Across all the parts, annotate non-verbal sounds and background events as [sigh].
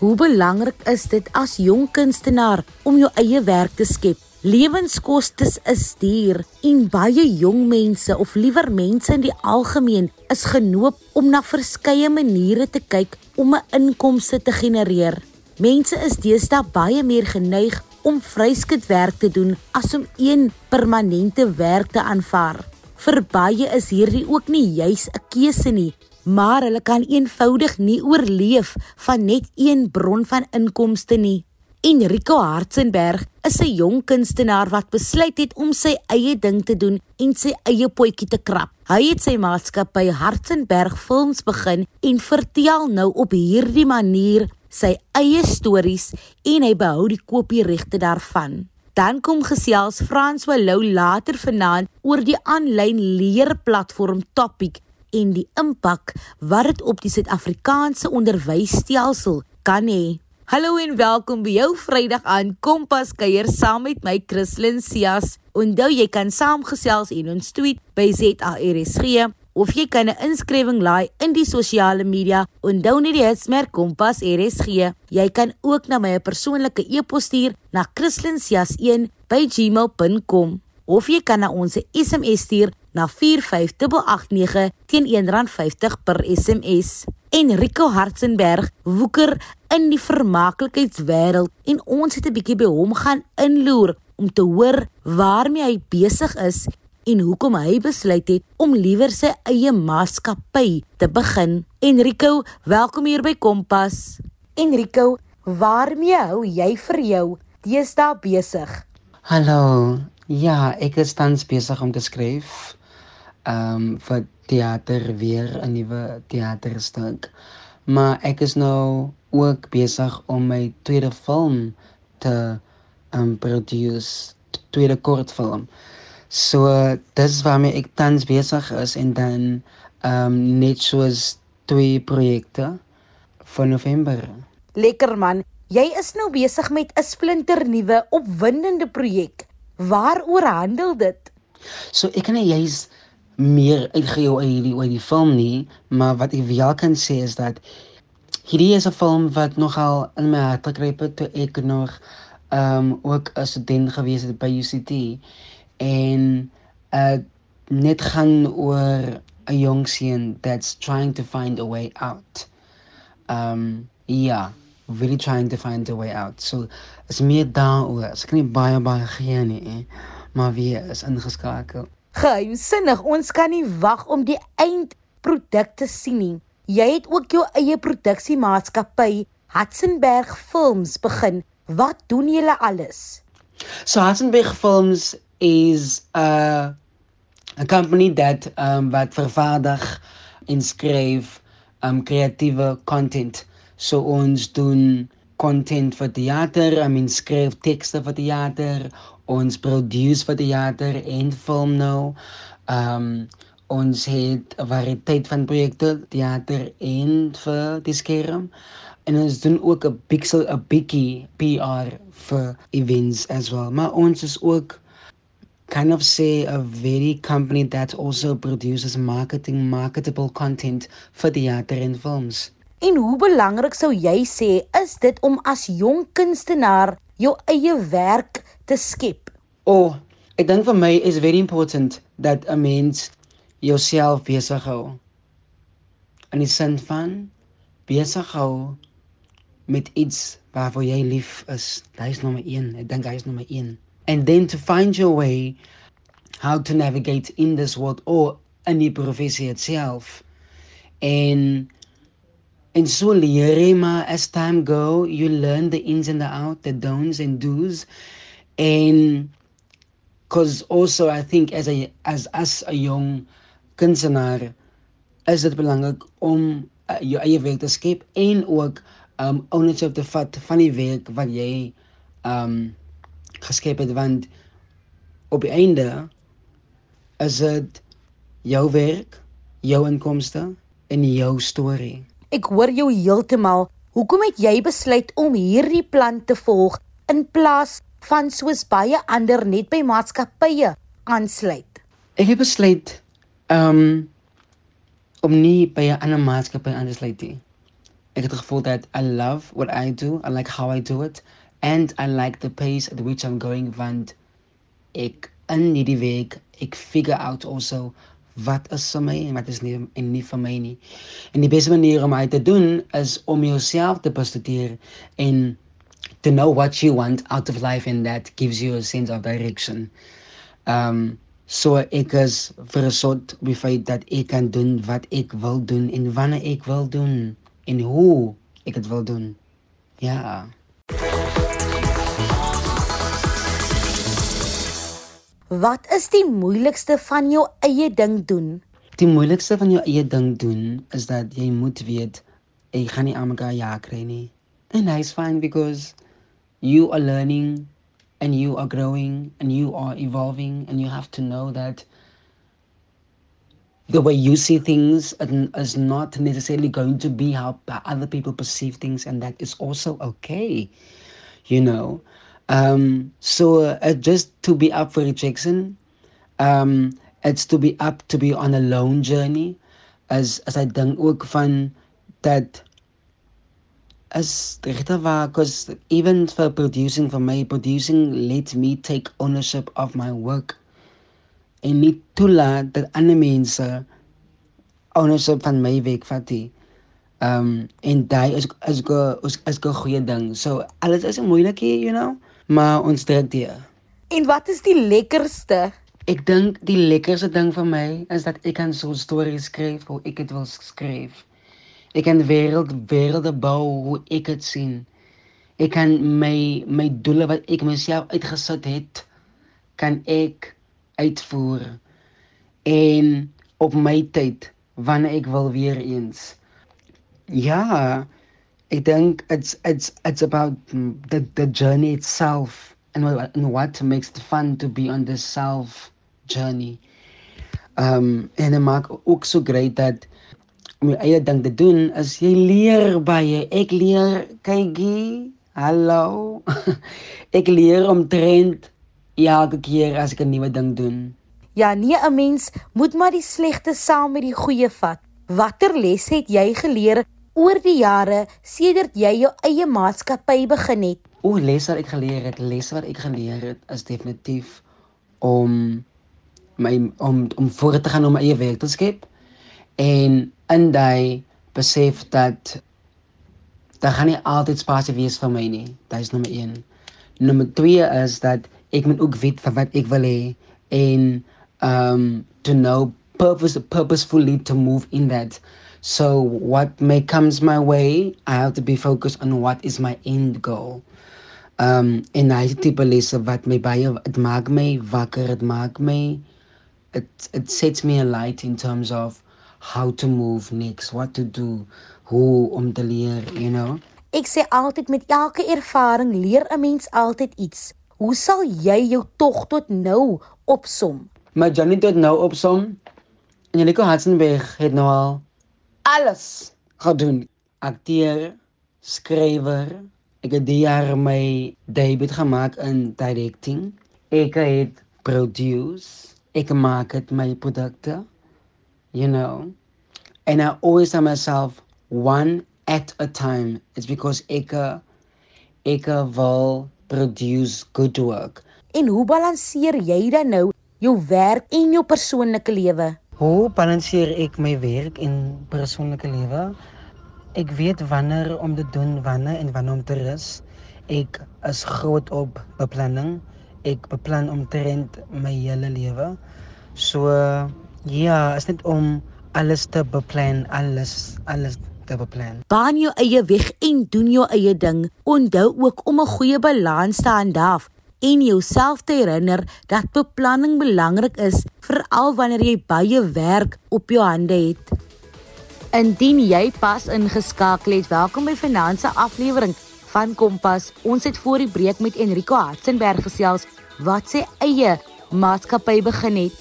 Hoe belangrik is dit as jong kunstenaar om jou eie werk te skep? Lewenskostes is duur en baie jong mense of liewer mense in die algemeen is genoop om na verskeie maniere te kyk om 'n inkomste te genereer. Mense is deesdae baie meer geneig om vryskut werk te doen as om een permanente werk te aanvaar. Vir baie is hierdie ook nie juis 'n keuse nie, maar hulle kan eenvoudig nie oorleef van net een bron van inkomste nie. Enrico Hartzenberg is 'n jong kunstenaar wat besluit het om sy eie ding te doen en sy eie potjie te krap. Hy het sy maatskappy Hartzenberg Films begin en vertel nou op hierdie manier sy eie stories en hy behou die kopieregte daarvan. Dan kom gesels Frans Walou later vanaand oor die aanlyn leerplatform Topic en die impak wat dit op die Suid-Afrikaanse onderwysstelsel kan hê. Hallo en welkom by jou Vrydag aan Kompas kuier saam met my Christlyn Cias. Onthou jy kan saamgesels en ons tweet by ZARSG of jy kan 'n inskrywing laai in die sosiale media. Onthou net die hitsmerk Kompas RSG. Jy kan ook na my persoonlike e-pos stuur na christlyncias1@gmail.com of jy kan na ons SMS stuur na 45889 teen R1.50 per SMS. Enrico Hartzenberg woeker in die vermaaklikheidswêreld en ons het 'n bietjie by hom gaan inloer om te hoor waarmee hy besig is en hoekom hy besluit het om liewer sy eie maatskappy te begin. Enrico, welkom hier by Kompas. Enrico, waarmee hou jy vir jou deesdae besig? Hallo. Ja, ek is tans besig om te skryf ehm um, vir teater weer 'n nuwe teaterstuk. Maar ek is nou ook besig om my tweede film te ehm um, produce, tweede kortfilm. So dis waarmee ek tans besig is en dan ehm um, net soos twee projekte vir November. Lekker man. Jy is nou besig met 'n splinternuwe opwindende projek. Waaroor handel dit? So ek kan nie jy's meer uitgehou uit hierdie oor die film nie, maar wat ek wel kan sê is dat hierdie is 'n film wat nogal in my hart gegryp het toe ek nog ehm um, ook 'n student gewees het by UCT en uh net gaan oor 'n jong seun that's trying to find a way out. Um ja, really trying to find a way out. So is meer daaroor. Ek kan nie baie baie gee nie, maar wie is ingeskakel? Geheimsinnig, ons kan nie wag om die eindproduk te sien nie. Jy het ook jou eie produksiemaatskappy, Hatzenberg Films, begin. Wat doen julle alles? So Hatzenberg Films is a a company that um wat vervaardig en skryf um kreatiewe content. So ons doen content vir teater, I mean skryf tekste vir teater, ons produce vir teater en film nou. Um ons het 'n variëteit van projekte teater en vir die skerm en ons doen ook 'n pixel 'n bietjie PR vir events as well. Maar ons is ook kind of say a very company that also produces marketing marketable content for theater and films. En hoe belangrik sou jy sê is dit om as jong kunstenaar jou eie werk te skep? Oh, ek dink vir my is very important that a mens jouself besig hou. En die sin van besig hou met iets waarvoor jy lief is. Dit is nommer 1. Ek dink hy is nommer 1. And then to find your way how to navigate in this world or in die professie itself. En En so leer jy maar as time go, you learn the ins and the out, the don'ts and do's. And because also I think as a as as a young kunstenaar is dit belangrik om uh, jou eie werk te skep en ook um ownership te vat van die werk wat jy um geskep het want op die einde is dit jou werk, jou inkomste en jou storie. Ek hoor jou heeltemal. Hoekom het jy besluit om hierdie plan te volg in plaas van soos baie ander net by maatskappye aansluit? Ek het besluit um om nie by 'n ander maatskappy aan te sluit nie. ek het gevoel dat I love what I do, I like how I do it and I like the pace at which I'm going want ek in hierdie week ek figure out also wat is vir my en wat is nie en nie vir my nie. En die beste manier om dit te doen is om jouself te bestudeer en to know what you want out of life and that gives you a sense of direction. Um so ek is versot op die feit dat ek kan doen wat ek wil doen en wanneer ek wil doen en hoe ek dit wil doen. Ja. Wat is die moeilikste van jou eie ding doen? Die moeilikste van jou eie ding doen is dat jy moet weet ek gaan nie aan mekaar ja kry nie. And that's fine because you are learning and you are growing and you are evolving and you have to know that the way you see things is not necessarily going to be how other people perceive things and that is also okay you know um, so uh, just to be up for rejection um, it's to be up to be on a lone journey as as I dink ook van dat as regte waar cuz even for producing for my producing let me take ownership of my work en nie toelaat dat ander mense ownership van my werk vat nie. Um en daai is is go is is go goeie ding. So alles is moeilik hier, you know, maar ons trek dit. En wat is die lekkerste? Ek dink die lekkerste ding vir my is dat ek kan so stories skryf hoe ek dit wil skryf. Ek kan wêreld wêrelde bou hoe ek dit sien. Ek kan my my doele wat ek myself uitgesit het kan ek uitvoer en op my tyd wanneer ek wil weer eens. Ja, ek dink it's it's it's about the the journey itself and what, and what makes it fun to be on this self journey. Um en dit maak ook so great dat jou eie ding te doen is jy leer baie. Ek leer kykie. Hallo. [laughs] ek leer om trend elke keer as ek 'n nuwe ding doen. Ja, nee, 'n mens moet maar die slegte saam met die goeie vat. Watter les het jy geleer oor die jare sedert jy jou eie maatskappy begin het? O, les wat ek geleer het, les wat ek geleer het is definitief om my om om voort te gaan om my eie werk te skep en in daai besef dat daar gaan nie altyd spasie wees vir my nie. Dit is nommer 1. Nommer 2 is dat ek moet ook weet van wat ek wil hê en um to know purpose purposefully to move in that. So what may comes my way, I have to be focused on what is my end goal. Um en hy tipe lesse wat my baie dit maak my wakker, dit maak my it it sets me a light in terms of how to move next, what to do, hoe om te leer, you know. Ek sê altyd met elke ervaring leer 'n mens altyd iets. Hoe sal jy jou tog tot nou opsom? My journey tot nou opsom. Angelico Hatzenberg het nou al alles gedoen. Akteur, skrywer. Ek het die jaar my debut gemaak in directing. Ek het produce. Ek maak dit my produkte you know. And I always tell myself, one at a time. It's because ek ek wil produce good work. En hoe balanseer jy dan nou jou werk en jou persoonlike lewe? Hoe balanseer ek my werk en persoonlike lewe? Ek weet wanneer om te doen wanneer en wanneer om te rus. Ek is groot op beplanning. Ek beplan omtrent my hele lewe. So Ja, is net om alles te beplan, alles alles te beplan. Baan jou eie weg en doen jou eie ding. Onthou ook om 'n goeie balans te handhaaf en jouself te herinner dat beplanning belangrik is, veral wanneer jy baie werk op jou hande het. Indien jy pas ingeskakel het, welkom by Finansie aflewering van Kompas. Ons het voor die breek met Enrico Hartzenberg gesels wat sy eie maatskappy begin het.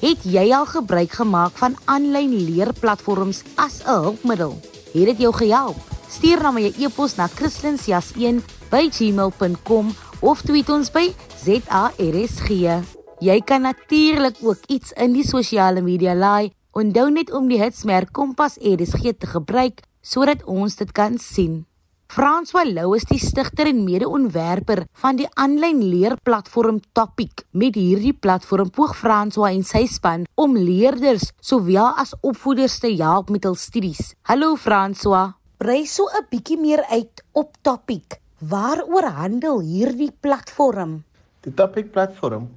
Het jy al gebruik gemaak van aanlyn leerplatforms as 'n hulpmiddel? Het dit jou gehelp? Stuur na my e-pos na christlinsjas1@gmail.com of tweet ons by ZARSG. Jy kan natuurlik ook iets in die sosiale media laai. Onthou net om die hitsmerk Kompas RSG te gebruik sodat ons dit kan sien. François Lou is die stigter en mede-ontwerper van die aanlyn leerplatform Topic. Met hierdie platform poog François en sy span om leerders sowel as opvoeders te help met hul studies. Hallo François, brei so 'n bietjie meer uit op Topic. Waaroor handel hierdie platform? Die Topic platform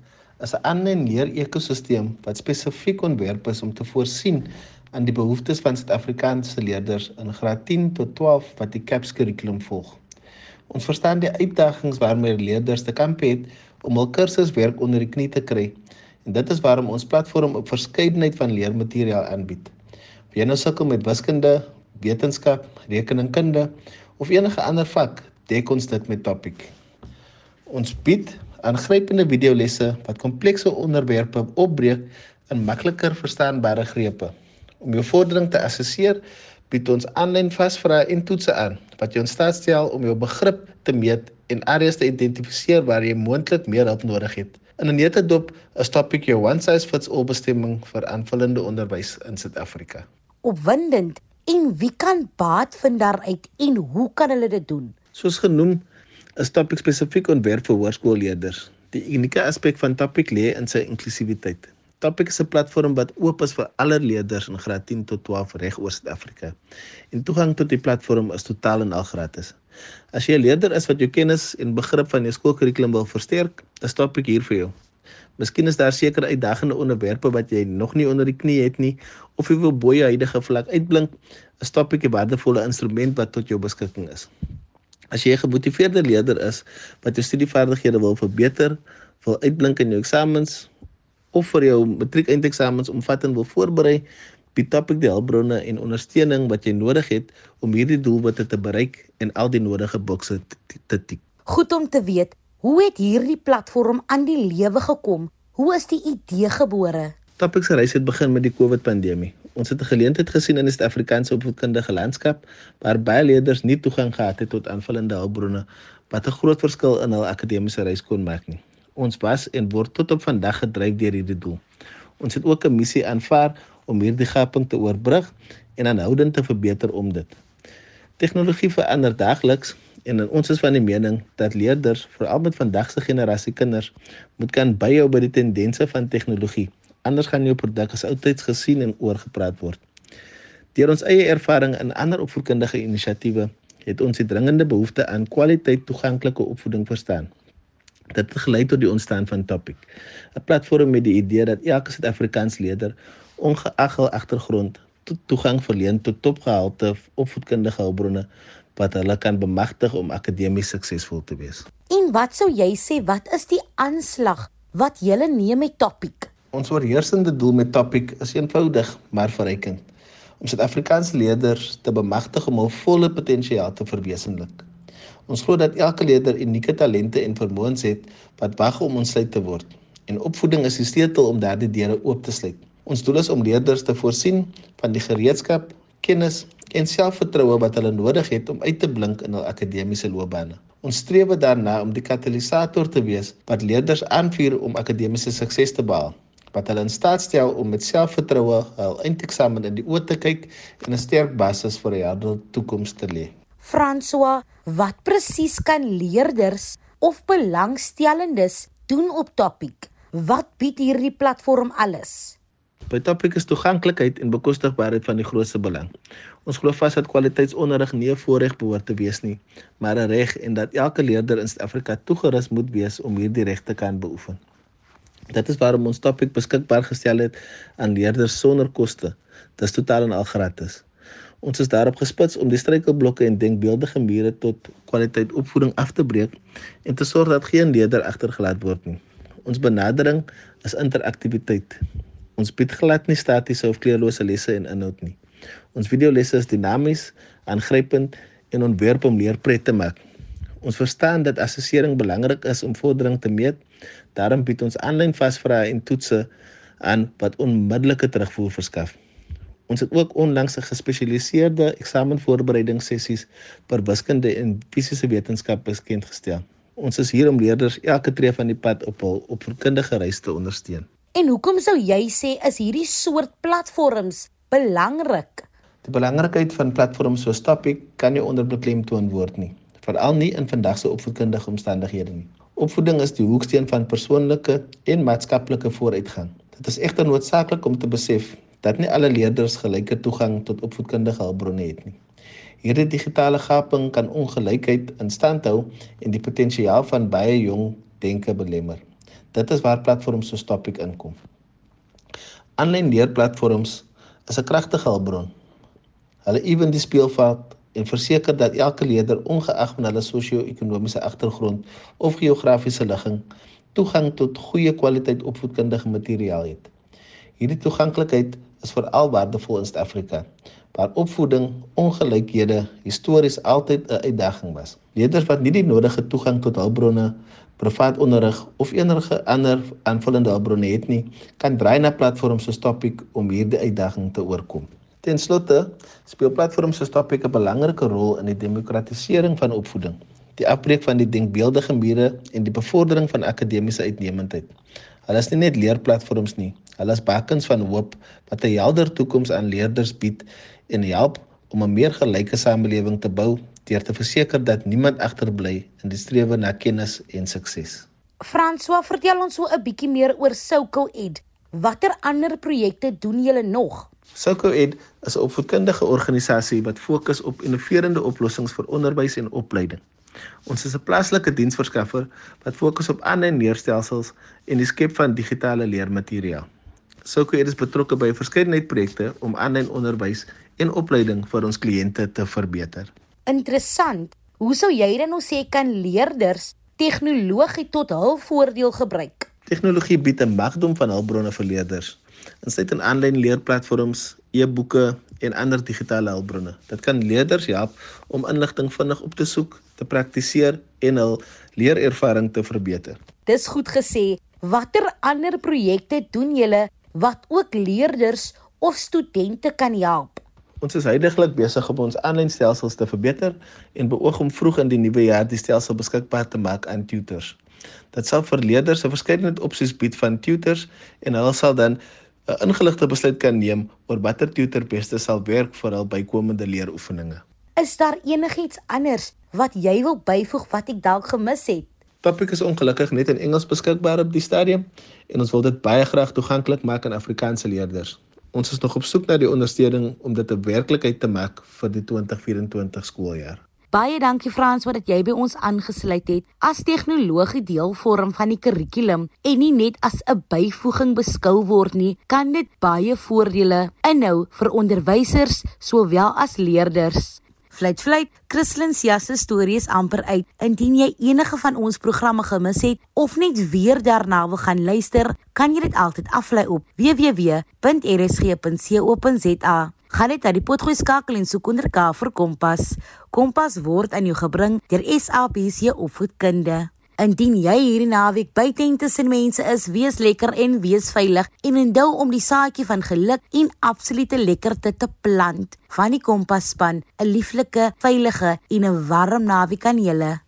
is 'n aanlyn leer-ekosisteem wat spesifiek ontwerp is om te voorsien aan die behoeftes van Suid-Afrikaanse leerders in graad 10 tot 12 wat die CAPS kurrikulum volg. Ons verstaan die uitdagings waarmee leerders te kamp het om hul kursuswerk onder die knie te kry. En dit is waarom ons platform 'n verskeidenheid van leermateriaal aanbied. Of jy nou sukkel met wiskunde, wetenskap, rekeningkunde of enige ander vak, dek ons dit met Topic. Ons bied aangrypende videolesse wat komplekse onderwerpe opbreek in makliker verstaanbare grepe. Om jou vordering te assesseer, bied ons aanlyn vasvrae en toetse aan wat jou in staat stel om jou begrip te meet en areas te identifiseer waar jy moontlik meer hulp nodig het. In 'n netedop is Topic jou one size fits all bestemming vir aanvullende onderwys in Suid-Afrika. Opwindend. En wie kan baat vind daaruit en hoe kan hulle dit doen? Soos genoem, is Topic spesifiek ontwerp vir hoërskoolleerders. Die unieke aspek van Topic lê in sy inklusiwiteit. Topic is 'n platform wat oop is vir alle leerders in graad 10 tot 12 reg oor Suid-Afrika. En toegang tot die platform is totaal en al gratis. As jy 'n leerder is wat jou kennis en begrip van jou skoolkurrikulum wil versterk, is Topic hier vir jou. Miskien is daar sekere uitdagende onderwerpe wat jy nog nie onder die knie het nie of jy wil bo jou huidige vlak uitblink, is Topic 'n waardevolle instrument wat tot jou beskikking is. As jy 'n gemotiveerde leerder is wat jou studievaardighede wil verbeter, wil uitblink in jou eksamens of vir jou matriek eindeksamens omvattend wil voorberei, bied Topic die hulpbronne en ondersteuning wat jy nodig het om hierdie doelwitte te bereik en al die nodige bokse te tik. Goed om te weet, hoe het hierdie platform aan die lewe gekom? Hoe is die idee gebore? Topic se reis het begin met die COVID-pandemie. Ons het 'n geleentheid gesien in die Suid-Afrikaanse opvoedkundige landskap waar baie leerders nie toegang gehad het tot aanvullende hulpbronne wat 'n groot verskil in hul akademiese reis kon maak nie ons was en word tot op vandag gedryf deur hierdie doel. Ons het ook 'n missie aanvaar om hierdie gaping te oorbrug en aanhoudend te verbeter om dit. Tegnologie verander daagliks en ons is van die mening dat leerders, veral met vandag se generasie kinders, moet kan byhou by die tendense van tegnologie. Anders gaan jou produk as oudtyds gesien en oorgepraat word. Deur ons eie ervaring in ander opvoedkundige inisiatiewe het ons die dringende behoefte aan kwaliteit toeganklike opvoeding verstaan. Dit het gelei tot die ontstaan van Topic, 'n platform met die idee dat elke Suid-Afrikaans leerder ongeag hul agtergrond to toegang verleen tot topgehalte opvoedkundige hulpbronne wat hulle kan bemagtig om akademies suksesvol te wees. En wat sou jy sê wat is die aanslag wat julle neem met Topic? Ons oorheersende doel met Topic is eenvoudig maar verrykend om Suid-Afrikaanse leerders te bemagtig om hul volle potensiaal te verwesenlik. Ons glo dat elke leerder unieke talente en vermoëns het wat wag om ontsluit te word. En opvoeding is die sleutel om daardie deure oop te sluit. Ons doel is om leerders te voorsien van die gereedskap, kennis en selfvertroue wat hulle nodig het om uit te blink in hul akademiese loopbane. Ons streef daarna om die katalisator te wees wat leerders aanvuur om akademiese sukses te behaal wat hulle in staat stel om met selfvertroue hul eindeksamen in die oë te kyk en 'n sterk basis vir 'n helder toekoms te lê. François, wat presies kan leerders of belangstellendes doen op Topic? Wat bied hierdie platform alles? By Topic is toeganklikheid en bekostigbaarheid van die grootste belang. Ons glo vas dat kwaliteitsonderrig nie 'n voorreg behoort te wees nie, maar 'n reg en dat elke leerder in Suid-Afrika toegerus moet wees om hierdie reg te kan beoefen. Dit is waarom ons Topic beskikbaar gestel het aan leerders sonder koste. Dit is totaal en al gratis. Ons is daarop gespits om die struikelblokke en denkbeeldige mure tot kwaliteit opvoeding af te breek en te sorg dat geen leerder agtergelaat word nie. Ons benadering is interaktiwiteit. Ons bied glad nie statiese of kleurlose lesse en inhoud nie. Ons videolesse is dinamies, aangrypend en ontwerp om leerpret te maak. Ons verstaan dat assessering belangrik is om vordering te meet. Daarom bied ons aanlyn vasvrae en toetse aan wat onmiddellike terugvoer verskaf. Ons het ook onlangs 'n gespesialiseerde eksamenvoorbereidingssessies vir wiskunde en fisiese wetenskap beskend gestel. Ons is hier om leerders elke tree van die pad op hul opvoedkundige reis te ondersteun. En hoekom sou jy sê is hierdie soort platforms belangrik? Die belangrikheid van platforms soos Topic kan nie onderbeklemtoon word nie, veral nie in vandag se opvoedkundige omstandighede nie. Opvoeding is die hoeksteen van persoonlike en maatskaplike vooruitgang. Dit is egter noodsaaklik om te besef dat nie alle leerders gelyke toegang tot opvoedkundige hulpbronne het nie. Hierdie digitale gaping kan ongelykheid in stand hou en die potensiaal van baie jong denke belemmer. Dit is waar platforms soos Topic inkom. Aanlyn leerplatforms is 'n kragtige hulpbron. Hulle ewen die speelveld en verseker dat elke leerder ongeag van hulle sosio-ekonomiese agtergrond of geografiese ligging toegang tot goeie kwaliteit opvoedkundige materiaal het. Hierdie toeganklikheid is veral waardevol in Suid-Afrika, waar opvoeding ongelykhede histories altyd 'n uitdaging was. Leerders wat nie die nodige toegang tot hulpbronne, privaat onderrig of enige ander aanvullende hulpbronne het nie, kan draai na platforms soos Topic om hierdie uitdaging te oorkom. Ten slotte speel platforms soos Topic 'n belangrike rol in die demokratisering van opvoeding, die afbreek van die denkbeeldige mure en die bevordering van akademiese uitnemendheid. Hulle is nie net leerplatforms nie, hulle is bakens van hoop wat 'n helder toekoms aan leerders bied en help om 'n meer gelyke samelewing te bou deur te verseker dat niemand agterbly in die strewe na kennis en sukses. François, vertel ons so 'n bietjie meer oor Soko Ed. Watter ander projekte doen julle nog? Soko Ed is 'n opvoedkundige organisasie wat fokus op innoverende oplossings vir onderwys en opleiding. Ons is 'n plaaslike diensverskaffer wat fokus op aanlyn leerstelsels en die skep van digitale leermateriaal. Soko Ed is betrokke by 'n verskeidenheid projekte om aanlyn onderwys en opleiding vir ons kliënte te verbeter. Interessant. Hoe sou jy dan nou sê kan leerders tegnologie tot hul voordeel gebruik? Tegnologie bied 'n magdom van hulpbronne vir leerders insluit in aanlyn leerplatforms, e-boeke en ander digitale hulpbronne. Dit kan leerders help om inligting vinnig op te soek, te praktiseer en hul leerervaring te verbeter. Dis goed gesê. Watter ander projekte doen julle wat ook leerders of studente kan help? Ons is heidaglik besig om ons aanlyn stelsels te verbeter en beoog om vroeg in die nuwe jaar die stelsel beskikbaar te maak aan tutors. Dit sal vir leerders 'n verskeidenheid opsies bied van tutors en hulle sal dan 'n ingeligte besluit kan neem oor watter tutor beste sal werk vir hul bykomende leeroefeninge. Is daar enigiets anders wat jy wil byvoeg wat ek dalk gemis het? Topic is ongelukkig net in Engels beskikbaar op die stadium en ons wil dit baie graag toeganklik maak aan Afrikaanse leerders. Ons is nog op soek na die ondersteuning om dit 'n werklikheid te maak vir die 2024 skooljaar. Baie dankie Frans wat jy by ons aangesluit het. As tegnologie deel vorm van die kurrikulum en nie net as 'n byvoeging beskou word nie, kan dit baie voordele inhou vir onderwysers sowel as leerders. Fluit fluit, Christlyn se storie is amper uit. Indien jy enige van ons programme gemis het of net weer daarna wil gaan luister, kan jy dit altyd aflaai op www.rsg.co.za. Gaan net na die potgooi skakel en soek onder K vir Kompas. Kompas word aan jou gebring deur SABC Opvoedkunde. Indien jy hierdie naweek buite en tussen mense is, wees lekker en wees veilig en onthou om die saadjie van geluk en absolute lekkerte te plant. Van die Kompas span, 'n lieflike, veilige en 'n warm naweek aan julle.